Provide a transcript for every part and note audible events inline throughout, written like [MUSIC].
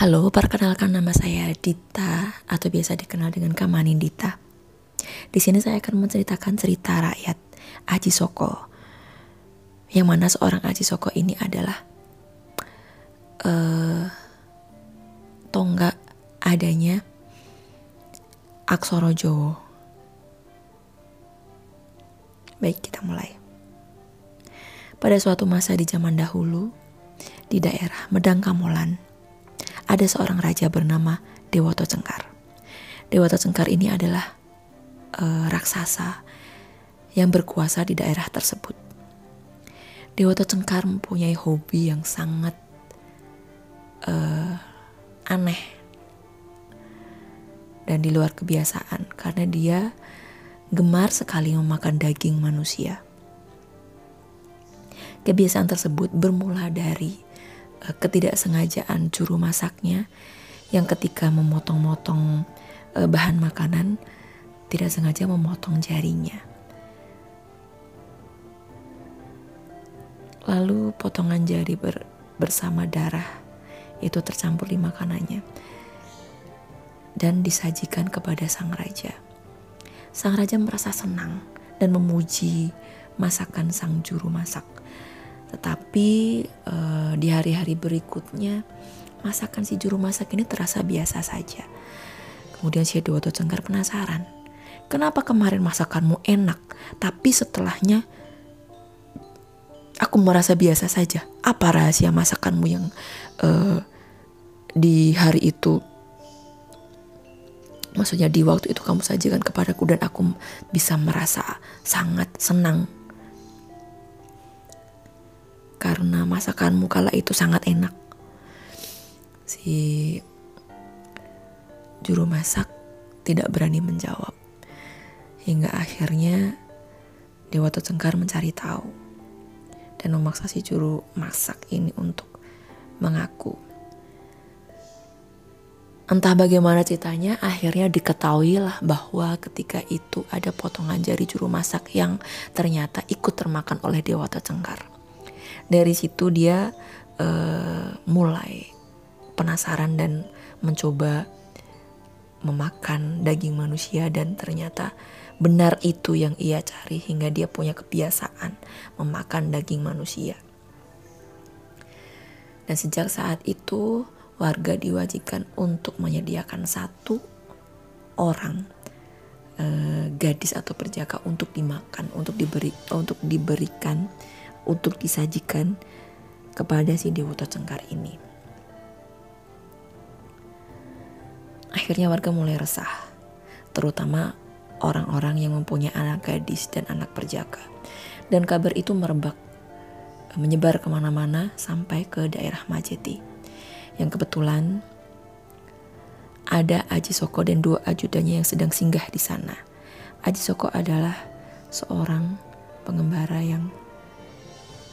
Halo, perkenalkan nama saya Dita atau biasa dikenal dengan Kamanin Dita. Di sini saya akan menceritakan cerita rakyat Aji Soko. Yang mana seorang Aji Soko ini adalah uh, tonggak adanya Aksoro Jowo. Baik, kita mulai. Pada suatu masa di zaman dahulu, di daerah Medang Kamolan, ada seorang raja bernama Dewoto Cengkar. Dewoto Cengkar ini adalah uh, raksasa yang berkuasa di daerah tersebut. Dewoto Cengkar mempunyai hobi yang sangat uh, aneh dan di luar kebiasaan karena dia gemar sekali memakan daging manusia. Kebiasaan tersebut bermula dari ketidaksengajaan juru masaknya yang ketika memotong-motong uh, bahan makanan tidak sengaja memotong jarinya. Lalu potongan jari ber, bersama darah itu tercampur di makanannya dan disajikan kepada sang raja. Sang raja merasa senang dan memuji masakan sang juru masak tetapi uh, di hari-hari berikutnya masakan si juru masak ini terasa biasa saja. Kemudian si Dewoto Cengkar penasaran. Kenapa kemarin masakanmu enak, tapi setelahnya aku merasa biasa saja. Apa rahasia masakanmu yang uh, di hari itu maksudnya di waktu itu kamu sajikan kepadaku dan aku bisa merasa sangat senang karena masakanmu kala itu sangat enak. Si juru masak tidak berani menjawab. Hingga akhirnya Dewata Cengkar mencari tahu dan memaksa si juru masak ini untuk mengaku. Entah bagaimana ceritanya, akhirnya diketahuilah bahwa ketika itu ada potongan jari juru masak yang ternyata ikut termakan oleh Dewata Cengkar dari situ dia uh, mulai penasaran dan mencoba memakan daging manusia dan ternyata benar itu yang ia cari hingga dia punya kebiasaan memakan daging manusia. Dan sejak saat itu warga diwajibkan untuk menyediakan satu orang uh, gadis atau perjaka untuk dimakan, untuk diberi untuk diberikan untuk disajikan kepada si Dewoto Cengkar ini. Akhirnya warga mulai resah, terutama orang-orang yang mempunyai anak gadis dan anak perjaka. Dan kabar itu merebak, menyebar ke mana-mana sampai ke daerah Majeti. Yang kebetulan ada Aji Soko dan dua ajudannya yang sedang singgah di sana. Aji Soko adalah seorang pengembara yang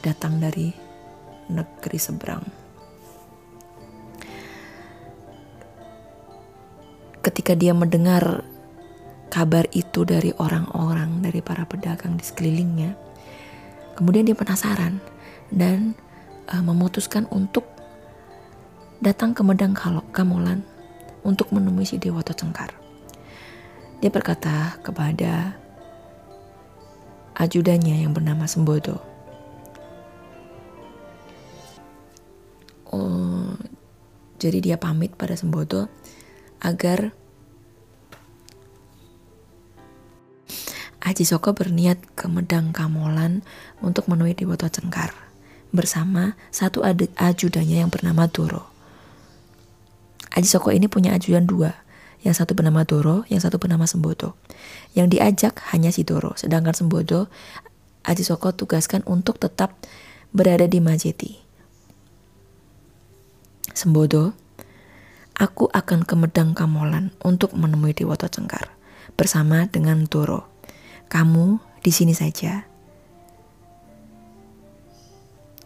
datang dari negeri seberang. Ketika dia mendengar kabar itu dari orang-orang, dari para pedagang di sekelilingnya, kemudian dia penasaran dan uh, memutuskan untuk datang ke Medang Kamolan untuk menemui si Dewato Cengkar. Dia berkata kepada ajudannya yang bernama Sembodo, Jadi dia pamit pada Sembodo agar Aji Soko berniat ke Medang Kamolan untuk menemui Dewoto Cengkar bersama satu ajudannya yang bernama Doro. Aji Soko ini punya ajudan dua, yang satu bernama Doro, yang satu bernama Sembodo. Yang diajak hanya si Doro, sedangkan Sembodo Aji Soko tugaskan untuk tetap berada di Majeti. Sembodo, aku akan ke Medang Kamolan untuk menemui Dewoto Cengkar bersama dengan Doro. Kamu di sini saja.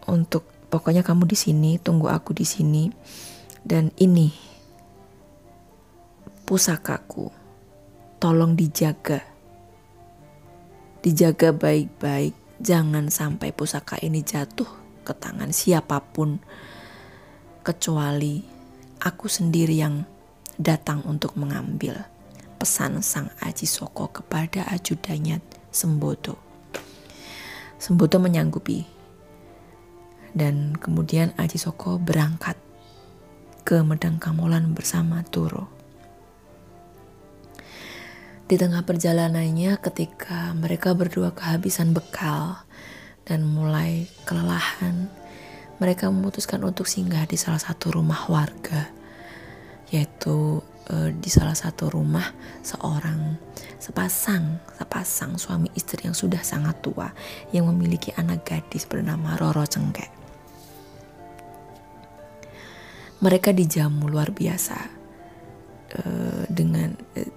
Untuk pokoknya kamu di sini, tunggu aku di sini. Dan ini pusakaku. Tolong dijaga. Dijaga baik-baik. Jangan sampai pusaka ini jatuh ke tangan siapa pun kecuali aku sendiri yang datang untuk mengambil pesan sang Aji Soko kepada ajudannya Sembodo. Sembodo menyanggupi dan kemudian Aji Soko berangkat ke Medang Kamolan bersama Turo. Di tengah perjalanannya ketika mereka berdua kehabisan bekal dan mulai kelelahan, mereka memutuskan untuk singgah di salah satu rumah warga, yaitu uh, di salah satu rumah seorang sepasang sepasang suami istri yang sudah sangat tua yang memiliki anak gadis bernama Roro Cengkek. Mereka dijamu luar biasa uh, dengan uh,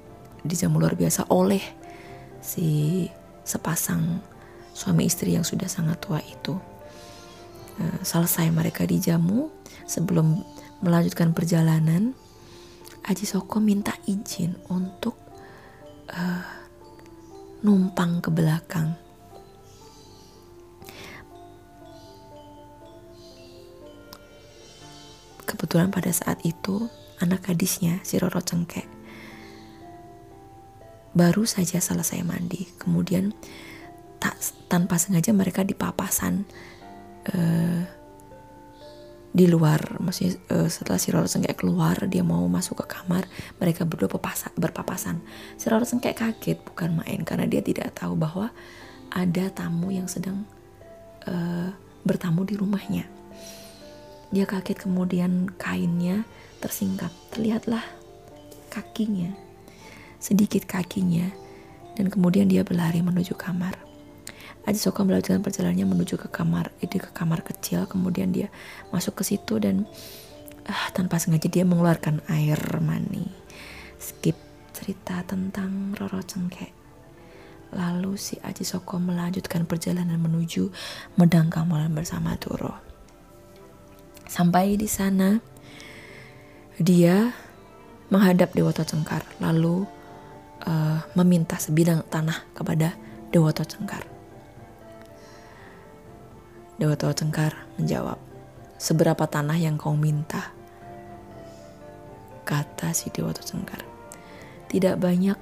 dijamu luar biasa oleh si sepasang suami istri yang sudah sangat tua itu. Uh, selesai mereka dijamu sebelum melanjutkan perjalanan Aji Soko minta izin untuk uh, numpang ke belakang. Kebetulan pada saat itu anak gadisnya si Roro Cengkek baru saja selesai mandi. Kemudian tak tanpa sengaja mereka dipapasan uh, di luar maksudnya uh, setelah si Roro Sengkek keluar dia mau masuk ke kamar mereka berdua pepasan, berpapasan. Si Roro Sengkek kaget bukan main karena dia tidak tahu bahwa ada tamu yang sedang uh, bertamu di rumahnya. Dia kaget kemudian kainnya tersingkap. Terlihatlah kakinya sedikit kakinya dan kemudian dia berlari menuju kamar Aji Soko melanjutkan perjalanannya menuju ke kamar, itu ke kamar kecil, kemudian dia masuk ke situ dan uh, tanpa sengaja dia mengeluarkan air mani. Skip cerita tentang Roro Cengkek. Lalu si Aji Soko melanjutkan perjalanan menuju Medang Kamolan bersama Turo. Sampai di sana, dia menghadap Dewata Cengkar, lalu uh, meminta sebidang tanah kepada Dewata Cengkar. Dewa Tua Cengkar menjawab, seberapa tanah yang kau minta? Kata si Dewa Tua Cengkar, tidak banyak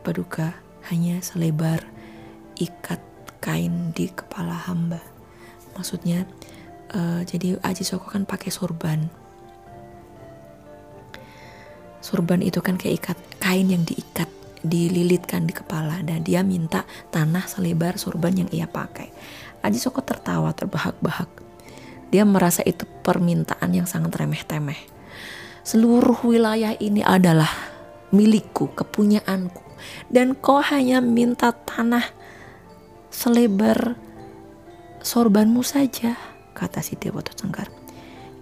paduka, hanya selebar ikat kain di kepala hamba. Maksudnya, uh, jadi Aji Soko kan pakai sorban. Sorban itu kan kayak ikat kain yang diikat dililitkan di kepala dan dia minta tanah selebar sorban yang ia pakai. Aji Soko tertawa terbahak-bahak. Dia merasa itu permintaan yang sangat remeh-temeh. Seluruh wilayah ini adalah milikku, kepunyaanku. Dan kau hanya minta tanah selebar sorbanmu saja, kata si Dewa Cengkar.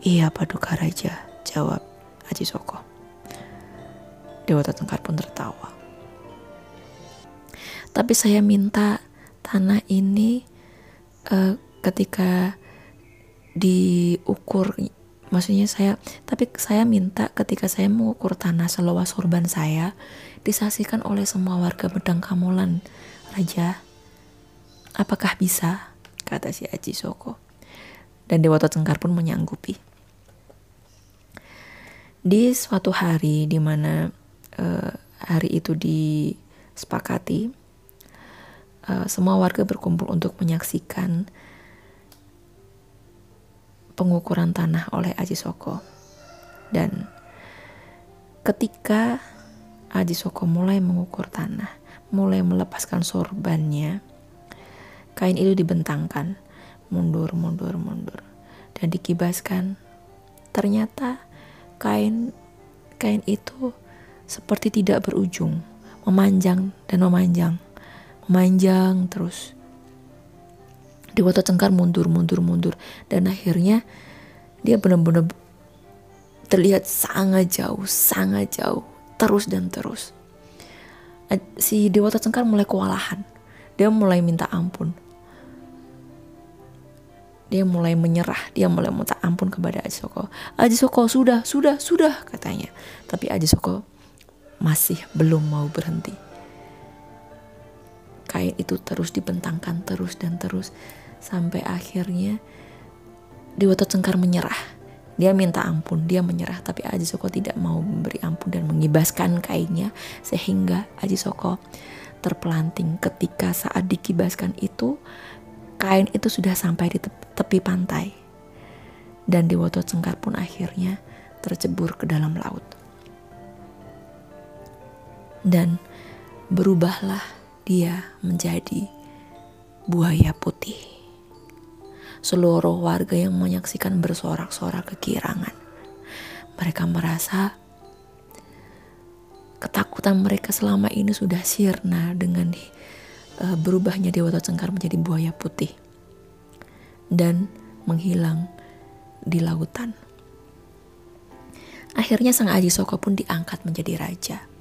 Iya Paduka Raja, jawab Aji Soko. Dewa Cengkar pun tertawa. Tapi saya minta tanah ini uh, ketika diukur maksudnya saya tapi saya minta ketika saya mengukur tanah seluas sorban saya disaksikan oleh semua warga Medang Kamulan Raja apakah bisa? kata si Aji Soko. Dan Dewata Cengkar pun menyanggupi. Di suatu hari di mana uh, hari itu disepakati Eh, semua warga berkumpul untuk menyaksikan pengukuran tanah oleh Aji Soko. Dan ketika Aji Soko mulai mengukur tanah, mulai melepaskan sorbannya, kain itu dibentangkan, mundur, mundur, mundur, dan dikibaskan. Ternyata kain kain itu seperti tidak berujung, memanjang dan memanjang manjang terus. Dewata Cengkar mundur, mundur, mundur. Dan akhirnya dia benar-benar terlihat sangat jauh, sangat jauh. Terus dan terus. Si Dewata Cengkar mulai kewalahan. Dia mulai minta ampun. Dia mulai menyerah, dia mulai minta ampun kepada Aji Soko. Aji Soko sudah, sudah, sudah katanya. Tapi Aji Soko masih belum mau berhenti kain itu terus dibentangkan terus dan terus sampai akhirnya Dewata Cengkar menyerah. Dia minta ampun, dia menyerah, tapi Aji Soko tidak mau memberi ampun dan mengibaskan kainnya sehingga Aji Soko terpelanting. Ketika saat dikibaskan itu kain itu sudah sampai di tepi pantai. Dan Dewoto Cengkar pun akhirnya tercebur ke dalam laut. Dan berubahlah dia menjadi buaya putih seluruh warga yang menyaksikan bersorak-sorak kekirangan. Mereka merasa ketakutan mereka selama ini sudah sirna dengan uh, berubahnya Dewata Cengkar menjadi buaya putih dan menghilang di lautan. Akhirnya Sang Aji Soko pun diangkat menjadi raja.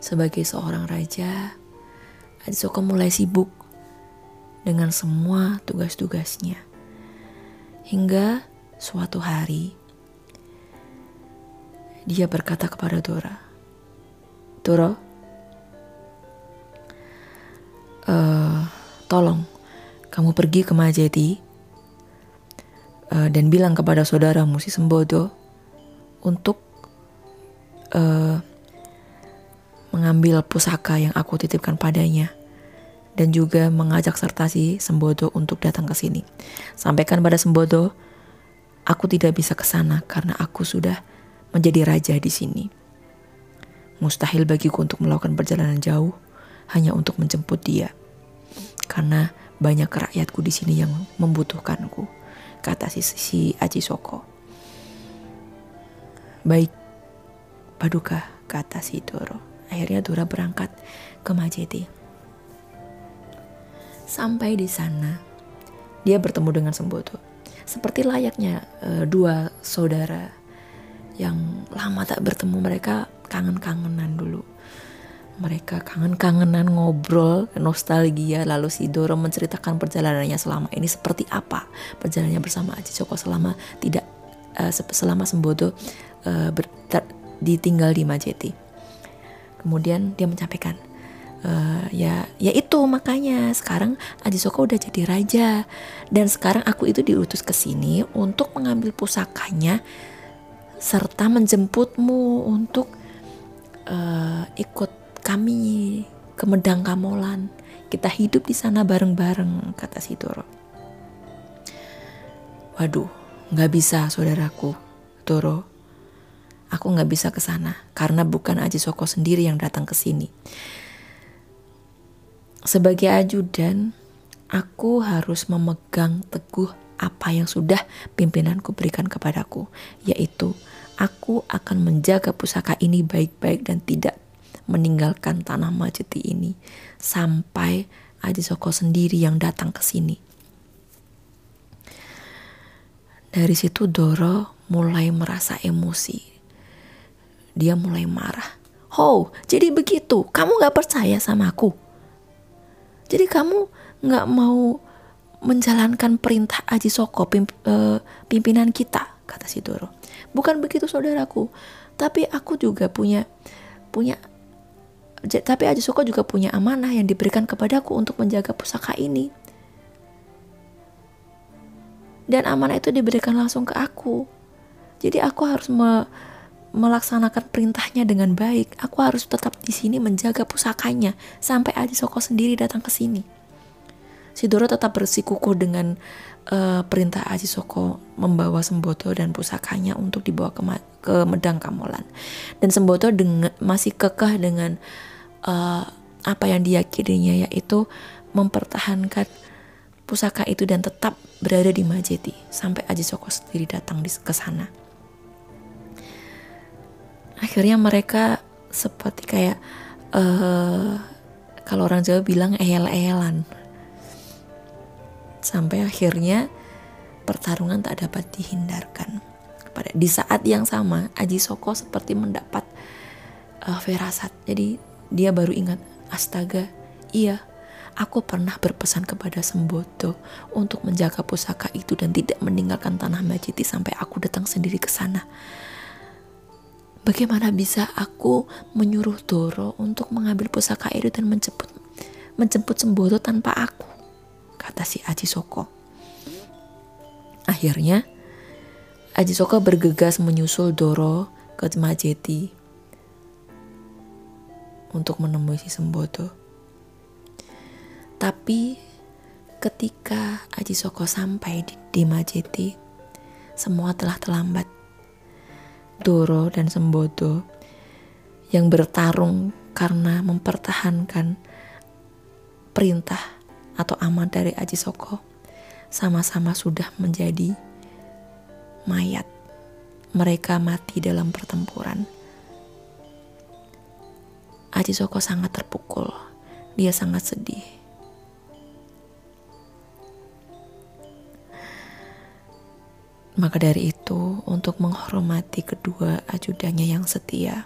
Sebagai seorang raja, Aji Soko mulai sibuk dengan semua tugas-tugasnya. Hingga suatu hari, dia berkata kepada Dora, Dora, uh, tolong kamu pergi ke Majeti uh, dan bilang kepada saudaramu si Sembodo untuk uh, mengambil pusaka yang aku titipkan padanya dan juga mengajak serta si Sembodo untuk datang ke sini. Sampaikan pada Sembodo, aku tidak bisa ke sana karena aku sudah menjadi raja di sini. Mustahil bagiku untuk melakukan perjalanan jauh hanya untuk menjemput dia. Karena banyak rakyatku di sini yang membutuhkanku, kata si, si Aji Soko. Baik, Paduka, kata si Doro. Akhirnya Dora berangkat ke Majeti. Sampai di sana, dia bertemu dengan Sembodo. Seperti layaknya uh, dua saudara yang lama tak bertemu, mereka kangen-kangenan dulu. Mereka kangen-kangenan ngobrol, nostalgia, lalu si Doro menceritakan perjalanannya selama ini seperti apa perjalanannya bersama Aji Joko selama tidak uh, selama Sembodo uh, ter, ditinggal di Majeti. Kemudian dia menyampaikan, uh, ya ya itu makanya sekarang Aji Soko udah jadi raja. Dan sekarang aku itu diutus ke sini untuk mengambil pusakanya serta menjemputmu untuk uh, ikut kami ke Medang Kamolan. Kita hidup di sana bareng-bareng kata si Toro waduh nggak bisa saudaraku Toro aku nggak bisa ke sana karena bukan Aji Soko sendiri yang datang ke sini sebagai ajudan, aku harus memegang teguh apa yang sudah pimpinanku berikan kepadaku, yaitu aku akan menjaga pusaka ini baik-baik dan tidak meninggalkan tanah Majeti ini sampai Aji Soko sendiri yang datang ke sini. Dari situ Doro mulai merasa emosi. Dia mulai marah. Oh, jadi begitu? Kamu gak percaya sama aku? Jadi kamu nggak mau menjalankan perintah Aji Soko uh, pimpinan kita kata si Doro. Bukan begitu saudaraku, tapi aku juga punya punya tapi Aji Soko juga punya amanah yang diberikan kepadaku untuk menjaga pusaka ini. Dan amanah itu diberikan langsung ke aku. Jadi aku harus me, melaksanakan perintahnya dengan baik. Aku harus tetap di sini menjaga pusakanya sampai Aji Soko sendiri datang ke sini. Si Doro tetap bersikukuh dengan uh, perintah Aji Soko membawa Semboto dan pusakanya untuk dibawa ke, ke Medang Kamolan. Dan Semboto masih kekeh dengan uh, apa yang diyakininya yaitu mempertahankan pusaka itu dan tetap berada di Majeti sampai Aji Soko sendiri datang ke sana akhirnya mereka seperti kayak uh, kalau orang Jawa bilang ehel-ehelan. Sampai akhirnya pertarungan tak dapat dihindarkan. Pada di saat yang sama Aji Soko seperti mendapat uh, firasat. Jadi dia baru ingat astaga iya aku pernah berpesan kepada Sembodo untuk menjaga pusaka itu dan tidak meninggalkan tanah Majiti sampai aku datang sendiri ke sana Bagaimana bisa aku menyuruh Doro untuk mengambil pusaka itu dan menjemput menjemput Sembodo tanpa aku? Kata si Aji Soko. Akhirnya Aji Soko bergegas menyusul Doro ke Majeti untuk menemui si Sembodo. Tapi ketika Aji Soko sampai di, di Majeti, semua telah terlambat. Doro dan Sembodo yang bertarung karena mempertahankan perintah atau amat dari Aji Soko sama-sama sudah menjadi mayat. Mereka mati dalam pertempuran. Aji Soko sangat terpukul. Dia sangat sedih. Maka dari itu, untuk menghormati kedua ajudannya yang setia,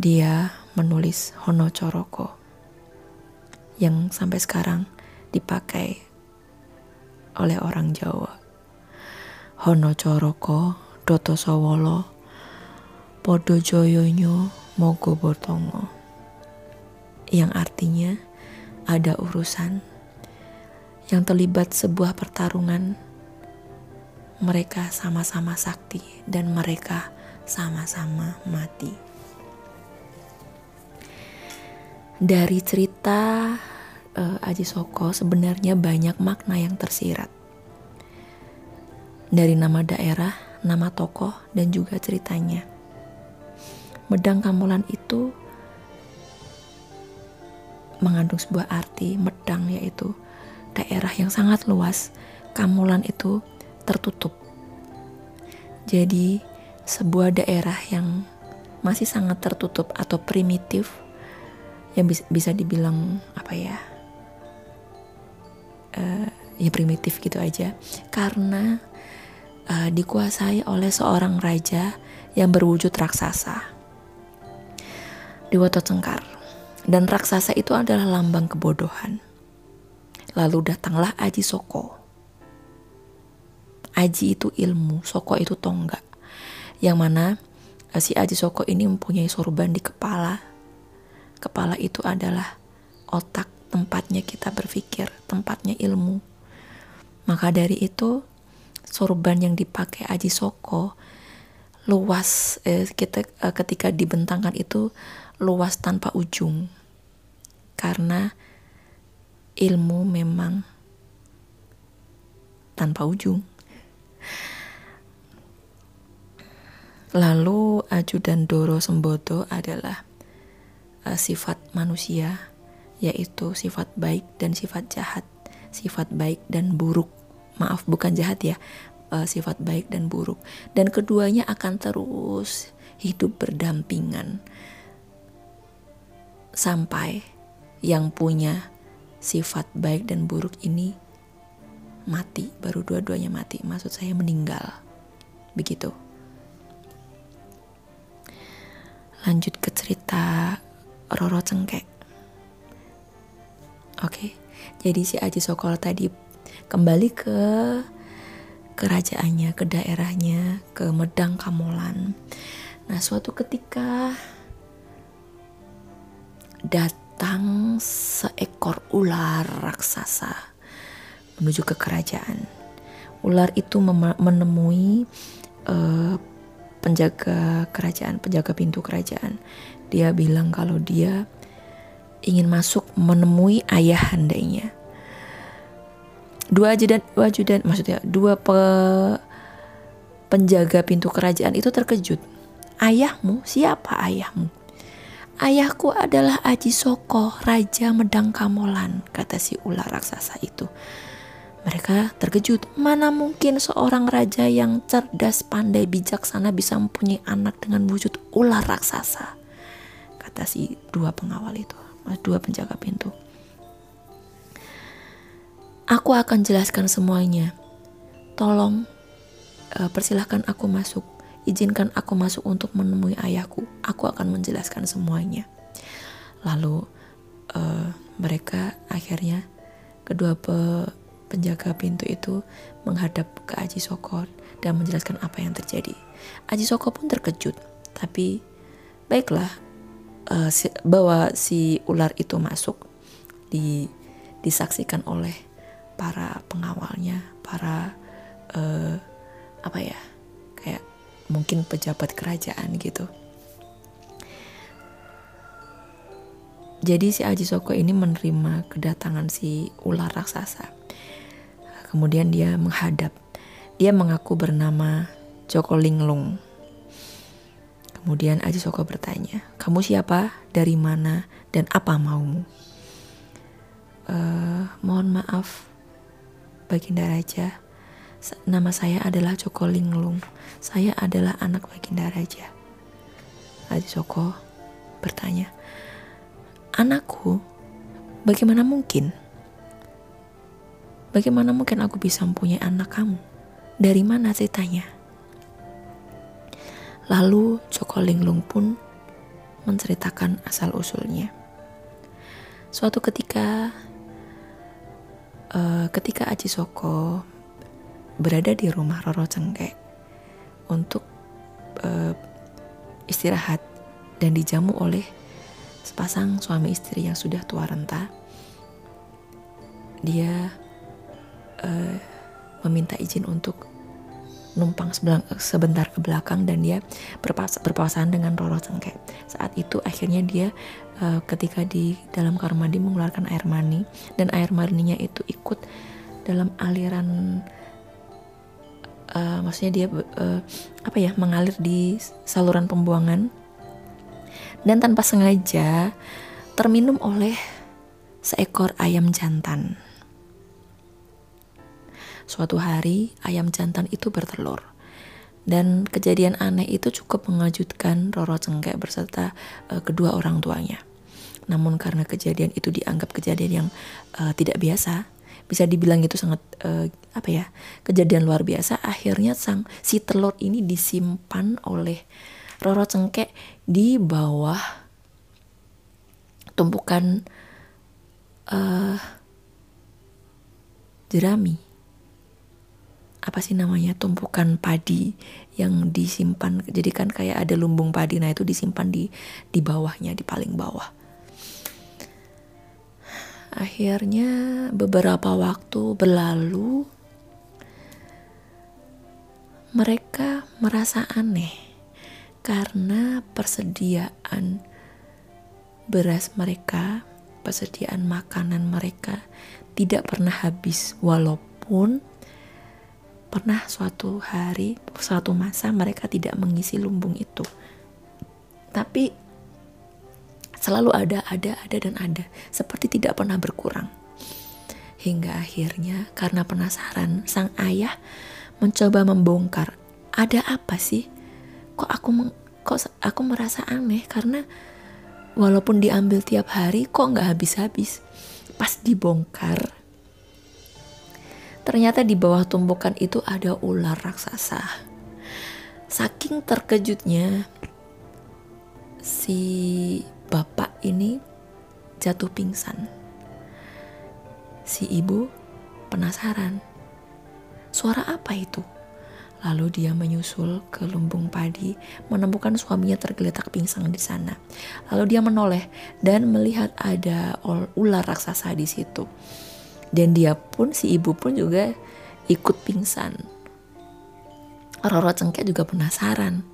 dia menulis Hono Coroko yang sampai sekarang dipakai oleh orang Jawa. Hono Coroko Doto Sawolo Podo Joyonyo Mogo Botongo yang artinya ada urusan yang terlibat sebuah pertarungan mereka sama-sama sakti dan mereka sama-sama mati. Dari cerita uh, Aji Soko sebenarnya banyak makna yang tersirat dari nama daerah, nama tokoh, dan juga ceritanya. Medang Kamulan itu mengandung sebuah arti medang yaitu daerah yang sangat luas. Kamulan itu tertutup. Jadi sebuah daerah yang masih sangat tertutup atau primitif yang bisa, dibilang apa ya uh, ya primitif gitu aja karena uh, dikuasai oleh seorang raja yang berwujud raksasa. Dewa Cengkar. Dan raksasa itu adalah lambang kebodohan. Lalu datanglah Aji Soko. Aji itu ilmu, Soko itu tonggak. Yang mana uh, si Aji Soko ini mempunyai sorban di kepala. Kepala itu adalah otak tempatnya kita berpikir, tempatnya ilmu. Maka dari itu sorban yang dipakai Aji Soko luas eh, kita eh, ketika dibentangkan itu luas tanpa ujung karena ilmu memang tanpa ujung lalu Aju dan Doro Sembodo adalah uh, sifat manusia yaitu sifat baik dan sifat jahat. Sifat baik dan buruk. Maaf bukan jahat ya. Uh, sifat baik dan buruk. Dan keduanya akan terus hidup berdampingan sampai yang punya sifat baik dan buruk ini mati baru dua-duanya mati. Maksud saya meninggal. Begitu. Lanjut ke cerita Roro Cengkek. Oke. Jadi si Aji Sokol tadi kembali ke kerajaannya, ke daerahnya, ke Medang Kamolan. Nah, suatu ketika datang seekor ular raksasa menuju ke kerajaan. Ular itu menemui uh, penjaga kerajaan, penjaga pintu kerajaan. Dia bilang kalau dia ingin masuk menemui ayah handainya dua ajudan dua ajudan maksudnya dua pe, penjaga pintu kerajaan itu terkejut ayahmu siapa ayahmu Ayahku adalah Aji Soko, Raja Medang Kamolan, kata si ular raksasa itu. Mereka terkejut, mana mungkin seorang raja yang cerdas, pandai, bijaksana bisa mempunyai anak dengan wujud ular raksasa. Kata si dua pengawal itu, dua penjaga pintu. Aku akan jelaskan semuanya. Tolong uh, persilahkan aku masuk. Izinkan aku masuk untuk menemui ayahku. Aku akan menjelaskan semuanya. Lalu uh, mereka akhirnya kedua pe penjaga pintu itu menghadap ke Aji Soko dan menjelaskan apa yang terjadi. Aji Soko pun terkejut, tapi baiklah uh, si, bahwa si ular itu masuk di disaksikan oleh para pengawalnya, para uh, apa ya kayak mungkin pejabat kerajaan gitu jadi si Aji Soko ini menerima kedatangan si ular raksasa kemudian dia menghadap dia mengaku bernama Joko Linglung kemudian Aji Soko bertanya kamu siapa dari mana dan apa maumu uh, mohon maaf Baginda Raja Nama saya adalah Joko Linglung. Saya adalah anak Baginda Raja. Adi Joko bertanya, Anakku, bagaimana mungkin? Bagaimana mungkin aku bisa mempunyai anak kamu? Dari mana ceritanya? Lalu Joko Linglung pun menceritakan asal-usulnya. Suatu ketika, uh, ketika Aji Soko berada di rumah Roro Cengkeh untuk uh, istirahat dan dijamu oleh sepasang suami istri yang sudah tua renta. Dia uh, meminta izin untuk numpang sebentar ke belakang dan dia berpasangan dengan Roro Cengkeh. Saat itu akhirnya dia uh, ketika di dalam kamar mandi mengeluarkan air mani dan air maninya itu ikut dalam aliran uh, maksudnya dia uh, apa ya mengalir di saluran pembuangan dan tanpa sengaja terminum oleh seekor ayam jantan. Suatu hari ayam jantan itu bertelur dan kejadian aneh itu cukup mengejutkan Roro Cengkek berserta uh, kedua orang tuanya. Namun karena kejadian itu dianggap kejadian yang uh, tidak biasa, bisa dibilang itu sangat uh, apa ya kejadian luar biasa akhirnya sang si telur ini disimpan oleh Roro Cengkek di bawah tumpukan uh, jerami apa sih namanya tumpukan padi yang disimpan. Jadi kan kayak ada lumbung padi nah itu disimpan di di bawahnya di paling bawah. Akhirnya beberapa waktu berlalu, mereka merasa aneh karena persediaan beras mereka, persediaan makanan mereka tidak pernah habis. Walaupun pernah suatu hari, suatu masa mereka tidak mengisi lumbung itu. Tapi Selalu ada, ada, ada, dan ada. Seperti tidak pernah berkurang. Hingga akhirnya karena penasaran, sang ayah mencoba membongkar. Ada apa sih? Kok aku kok aku merasa aneh karena walaupun diambil tiap hari kok nggak habis-habis. Pas dibongkar, ternyata di bawah tumpukan itu ada ular raksasa. Saking terkejutnya, si bapak ini jatuh pingsan. Si ibu penasaran, suara apa itu? Lalu dia menyusul ke lumbung padi, menemukan suaminya tergeletak pingsan di sana. Lalu dia menoleh dan melihat ada ular raksasa di situ. Dan dia pun, si ibu pun juga ikut pingsan. Roro Cengkeh juga penasaran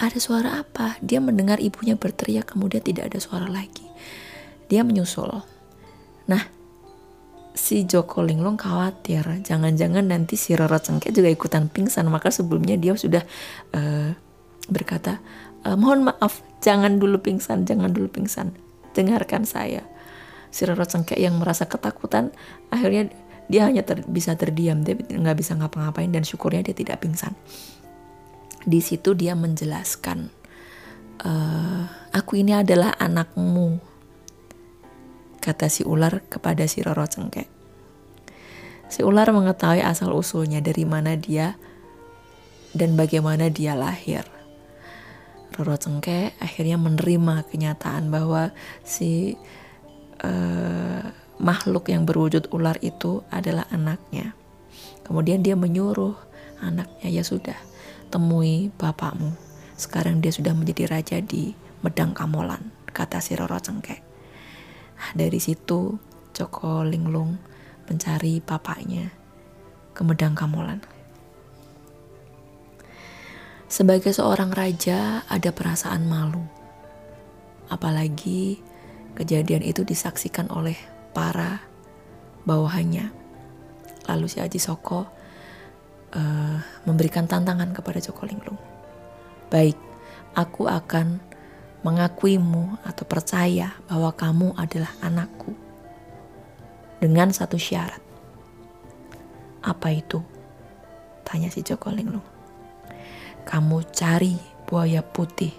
ada suara apa? Dia mendengar ibunya berteriak, kemudian tidak ada suara lagi. Dia menyusul. Nah, si Joko Linglung khawatir, jangan-jangan nanti si Roro Cengkeh juga ikutan pingsan. Maka sebelumnya dia sudah uh, berkata, uh, mohon maaf, jangan dulu pingsan, jangan dulu pingsan. Dengarkan saya. Si Roro Cengkeh yang merasa ketakutan, akhirnya dia hanya ter, bisa terdiam, dia nggak bisa ngapa-ngapain dan syukurnya dia tidak pingsan di situ dia menjelaskan, e, aku ini adalah anakmu, kata si ular kepada si Roro Cengkeh. Si ular mengetahui asal usulnya dari mana dia dan bagaimana dia lahir. Roro Cengkeh akhirnya menerima kenyataan bahwa si uh, makhluk yang berwujud ular itu adalah anaknya. Kemudian dia menyuruh anaknya ya sudah temui bapakmu. Sekarang dia sudah menjadi raja di Medang Kamolan, kata si Roro Cengkeh. Nah, dari situ Joko Linglung mencari bapaknya ke Medang Kamolan. Sebagai seorang raja ada perasaan malu. Apalagi kejadian itu disaksikan oleh para bawahannya. Lalu si Aji Soko uh, memberikan tantangan kepada Joko Linglung. Baik, aku akan mengakuimu atau percaya bahwa kamu adalah anakku dengan satu syarat. Apa itu? Tanya si Joko Linglung kamu cari buaya putih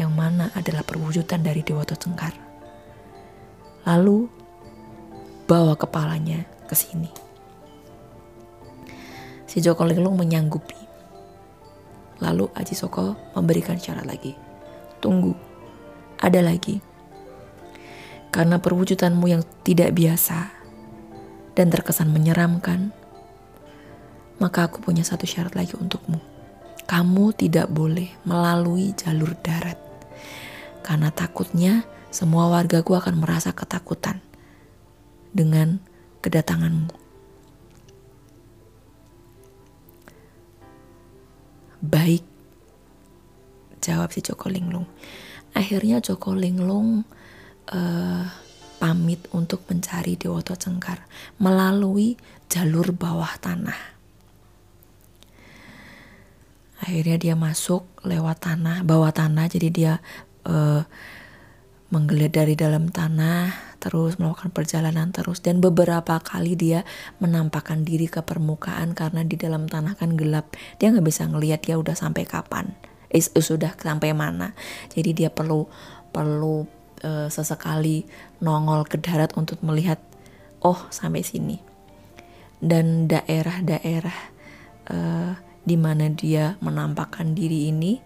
yang mana adalah perwujudan dari Dewata Cengkar. Lalu bawa kepalanya ke sini. Si Joko Linglung menyanggupi. Lalu Aji Soko memberikan syarat lagi. Tunggu, ada lagi. Karena perwujudanmu yang tidak biasa dan terkesan menyeramkan, maka aku punya satu syarat lagi untukmu kamu tidak boleh melalui jalur darat. Karena takutnya semua wargaku akan merasa ketakutan dengan kedatanganmu. Baik, jawab si Joko Linglung. Akhirnya Joko Linglung uh, pamit untuk mencari Dewoto Cengkar melalui jalur bawah tanah. akhirnya dia masuk lewat tanah bawah tanah jadi dia uh, menggeliat dari dalam tanah terus melakukan perjalanan terus. Dan beberapa kali dia menampakkan diri ke permukaan karena di dalam tanah kan gelap. Dia nggak bisa ngelihat dia udah sampai kapan. Eh, sudah sampai mana. Jadi dia perlu perlu uh, sesekali nongol ke darat untuk melihat oh sampai sini. Dan daerah-daerah uh, di mana dia menampakkan diri ini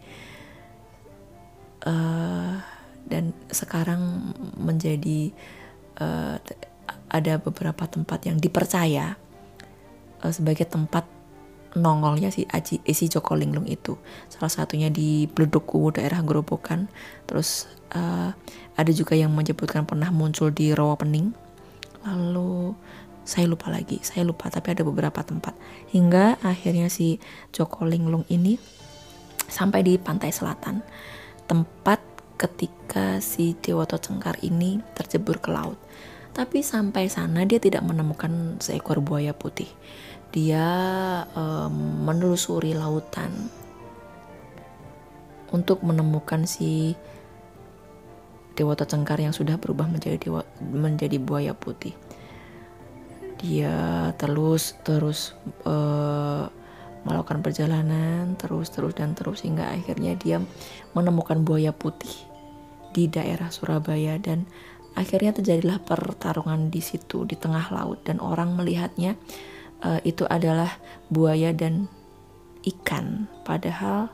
uh, dan sekarang menjadi uh, ada beberapa tempat yang dipercaya uh, sebagai tempat nongolnya si Aji eh, si Joko Linglung itu. Salah satunya di Bleduku daerah Gerobokan. Terus uh, ada juga yang menyebutkan pernah muncul di Rawa Pening. Lalu saya lupa lagi saya lupa tapi ada beberapa tempat. Hingga akhirnya si Joko Linglung ini sampai di pantai selatan. Tempat ketika si Dewoto Cengkar ini terjebur ke laut. Tapi sampai sana dia tidak menemukan seekor buaya putih. Dia um, menelusuri lautan untuk menemukan si Dewoto Cengkar yang sudah berubah menjadi dewa, menjadi buaya putih. Dia terus terus uh, melakukan perjalanan terus terus dan terus hingga akhirnya dia menemukan buaya putih di daerah Surabaya dan akhirnya terjadilah pertarungan di situ di tengah laut. Dan orang melihatnya uh, itu adalah buaya dan ikan. Padahal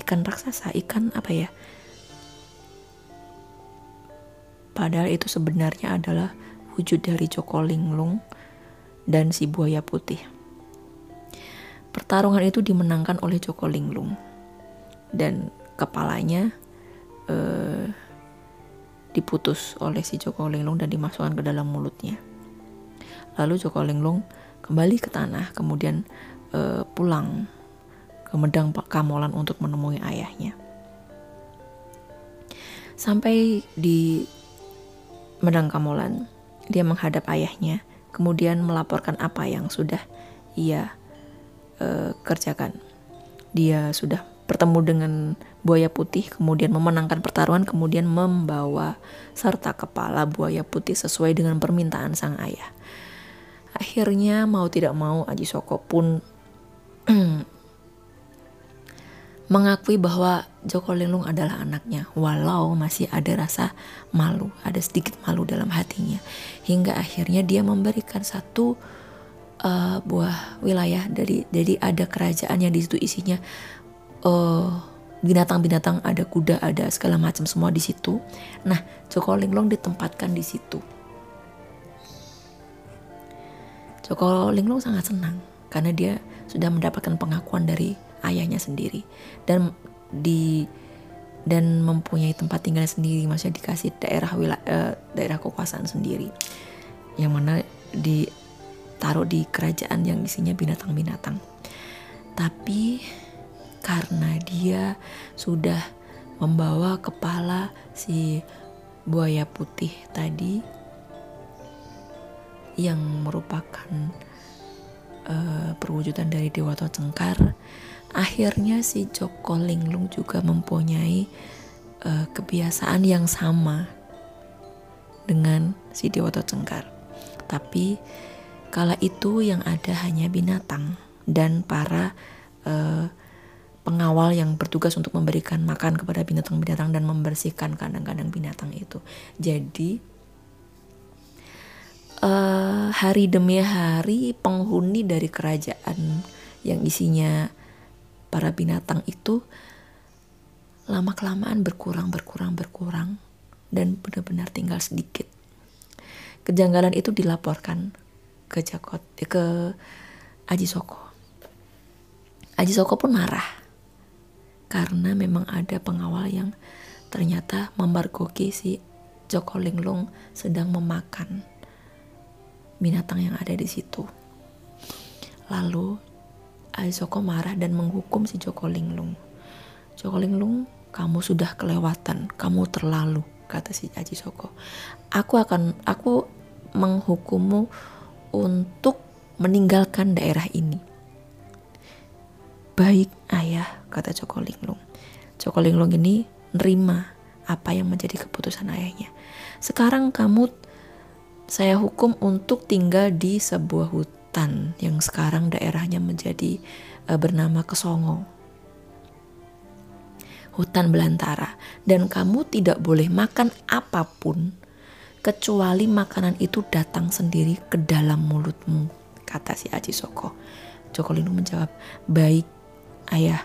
ikan raksasa ikan apa ya? Padahal itu sebenarnya adalah wujud dari Joko Linglung dan si buaya putih. Pertarungan itu dimenangkan oleh Joko Linglung. Dan kepalanya eh, diputus oleh si Joko Linglung dan dimasukkan ke dalam mulutnya. Lalu Joko Linglung kembali ke tanah, kemudian eh, pulang ke Medang Kamolan untuk menemui ayahnya. Sampai di Medang Kamolan, dia menghadap ayahnya kemudian melaporkan apa yang sudah ia uh, kerjakan. Dia sudah bertemu dengan buaya putih, kemudian memenangkan pertarungan, kemudian membawa serta kepala buaya putih sesuai dengan permintaan sang ayah. Akhirnya mau tidak mau Aji Soko pun [CLEARS THROAT] mengakui bahwa Joko Linglung adalah anaknya, walau masih ada rasa malu, ada sedikit malu dalam hatinya, hingga akhirnya dia memberikan satu uh, buah wilayah dari jadi ada kerajaan yang di situ isinya uh, binatang-binatang, ada kuda, ada segala macam semua di situ. Nah, Joko Linglung ditempatkan di situ. Joko Linglung sangat senang karena dia sudah mendapatkan pengakuan dari ayahnya sendiri dan di dan mempunyai tempat tinggal sendiri maksudnya dikasih daerah wilayah uh, daerah kekuasaan sendiri yang mana ditaruh di kerajaan yang isinya binatang-binatang tapi karena dia sudah membawa kepala si buaya putih tadi yang merupakan uh, perwujudan dari Dewata Cengkar akhirnya si Joko Linglung juga mempunyai uh, kebiasaan yang sama dengan si Dewata Cengkar tapi kala itu yang ada hanya binatang dan para uh, pengawal yang bertugas untuk memberikan makan kepada binatang-binatang dan membersihkan kandang-kandang binatang itu. Jadi uh, hari demi hari penghuni dari kerajaan yang isinya para binatang itu lama kelamaan berkurang berkurang berkurang dan benar-benar tinggal sedikit. Kejanggalan itu dilaporkan ke Jakot ke Aji Soko. Aji Soko pun marah karena memang ada pengawal yang ternyata memergoki si Joko Linglung sedang memakan binatang yang ada di situ. Lalu Joko marah dan menghukum si Joko Linglung. Joko Linglung, kamu sudah kelewatan, kamu terlalu, kata si Aji Soko. Aku akan, aku menghukummu untuk meninggalkan daerah ini. Baik ayah, kata Joko Linglung. Joko Linglung ini nerima apa yang menjadi keputusan ayahnya. Sekarang kamu saya hukum untuk tinggal di sebuah hutan yang sekarang daerahnya menjadi uh, bernama Kesongo. Hutan belantara dan kamu tidak boleh makan apa pun kecuali makanan itu datang sendiri ke dalam mulutmu, kata si Aji Soko. Joko Linglung menjawab, baik Ayah,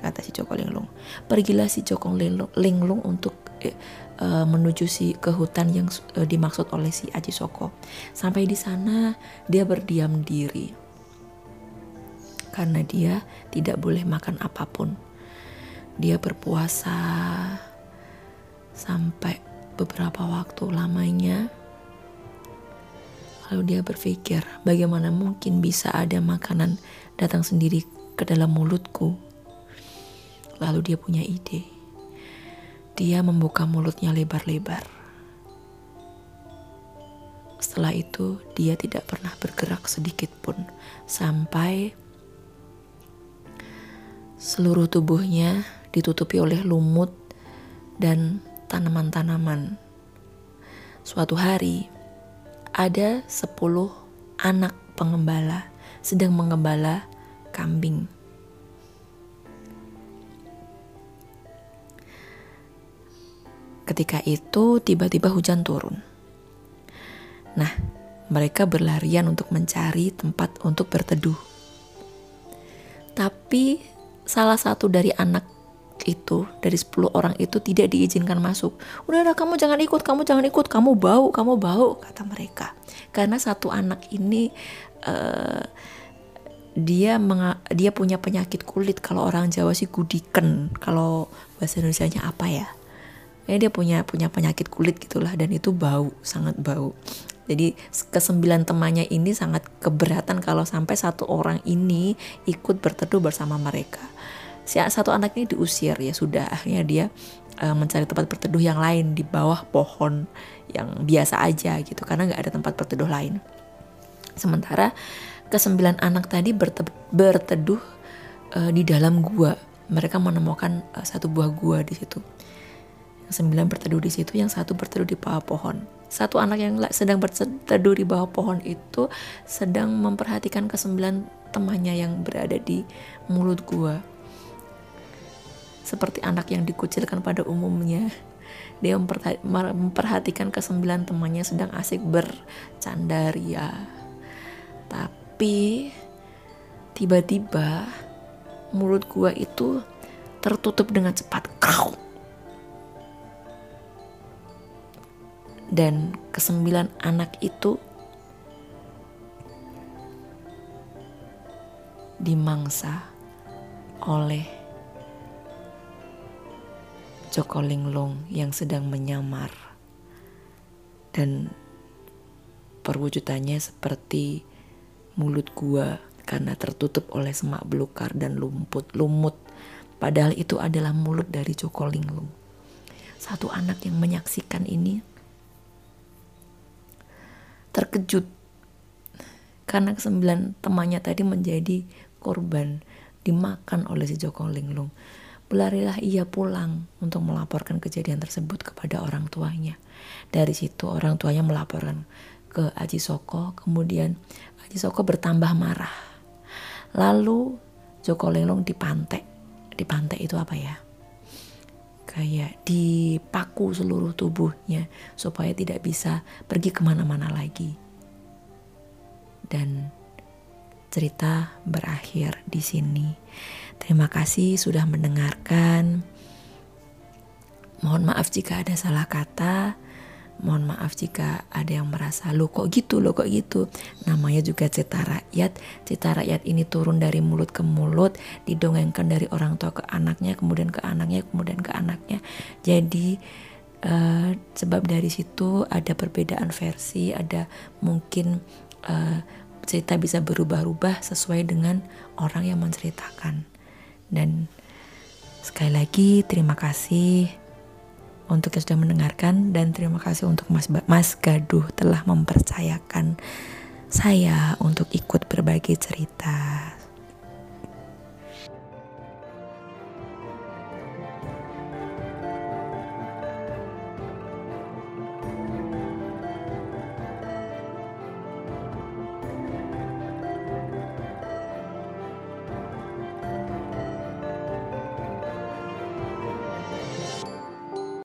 kata si Joko Linglung. Pergilah si Joko Linglung, untuk eh, uh, menuju si ke hutan yang uh, dimaksud oleh si Aji Soko. Sampai di sana dia berdiam diri. Karena dia tidak boleh makan apa pun. Dia berpuasa sampai beberapa waktu lamanya. Lalu dia berpikir, bagaimana mungkin bisa ada makanan datang sendiri ke dalam mulutku. Lalu dia punya ide. Dia membuka mulutnya lebar-lebar. Setelah itu, dia tidak pernah bergerak sedikit pun sampai seluruh tubuhnya ditutupi oleh lumut dan tanaman-tanaman. Suatu hari, ada sepuluh anak pengembala sedang mengembala kambing. Ketika itu tiba-tiba hujan turun. Nah, mereka berlarian untuk mencari tempat untuk berteduh. Tapi salah satu dari anak itu dari 10 orang itu tidak diizinkan masuk. Udah, udah kamu jangan ikut, kamu jangan ikut, kamu bau, kamu bau kata mereka. Karena satu anak ini uh, dia menga dia punya penyakit kulit. Kalau orang Jawa sih gudiken. Kalau bahasa Indonesia-nya apa ya? Ya dia punya punya penyakit kulit gitulah. Dan itu bau sangat bau. Jadi kesembilan temannya ini sangat keberatan kalau sampai satu orang ini ikut berteduh bersama mereka. Si satu anak ini diusir. Ya sudah akhirnya dia uh, mencari tempat berteduh yang lain di bawah pohon yang biasa aja gitu. Karena nggak ada tempat berteduh lain. Sementara kesembilan anak tadi berteduh uh, di dalam gua. Mereka menemukan uh, satu buah gua di situ. Yang sembilan berteduh di situ, yang satu berteduh di bawah pohon. Satu anak yang sedang berteduh di bawah pohon itu sedang memperhatikan kesembilan temannya yang berada di mulut gua. Seperti anak yang dikucilkan pada umumnya dia memperhatikan kesembilan temannya sedang asik bercandaria. Tapi tapi tiba-tiba mulut gua itu tertutup dengan cepat. Kau. Dan kesembilan anak itu dimangsa oleh Joko Linglung yang sedang menyamar dan perwujudannya seperti mulut gua karena tertutup oleh semak belukar dan lumput lumut Padahal itu adalah mulut dari Joko Linglung. Satu anak yang menyaksikan ini terkejut karena kesembilan temannya tadi menjadi korban dimakan oleh si Joko Linglung. Berlarilah ia pulang untuk melaporkan kejadian tersebut kepada orang tuanya. Dari situ orang tuanya melaporkan ke Aji Soko, kemudian Aji Soko bertambah marah. Lalu Joko Linglung dipantai. Dipantai itu apa ya? kayak dipaku seluruh tubuhnya supaya tidak bisa pergi ke mana-mana lagi. Dan cerita berakhir di sini. Terima kasih sudah mendengarkan. Mohon maaf jika ada salah kata. Mohon maaf jika ada yang merasa lo kok gitu lo kok gitu. Namanya juga cerita rakyat. Cerita rakyat ini turun dari mulut ke mulut, didongengkan dari orang tua ke anaknya, kemudian ke anaknya, kemudian ke anaknya. Jadi uh, sebab dari situ ada perbedaan versi, ada mungkin uh, cerita bisa berubah-ubah sesuai dengan orang yang menceritakan. Dan sekali lagi terima kasih untuk yang sudah mendengarkan dan terima kasih untuk Mas Mas Gaduh telah mempercayakan saya untuk ikut berbagi cerita.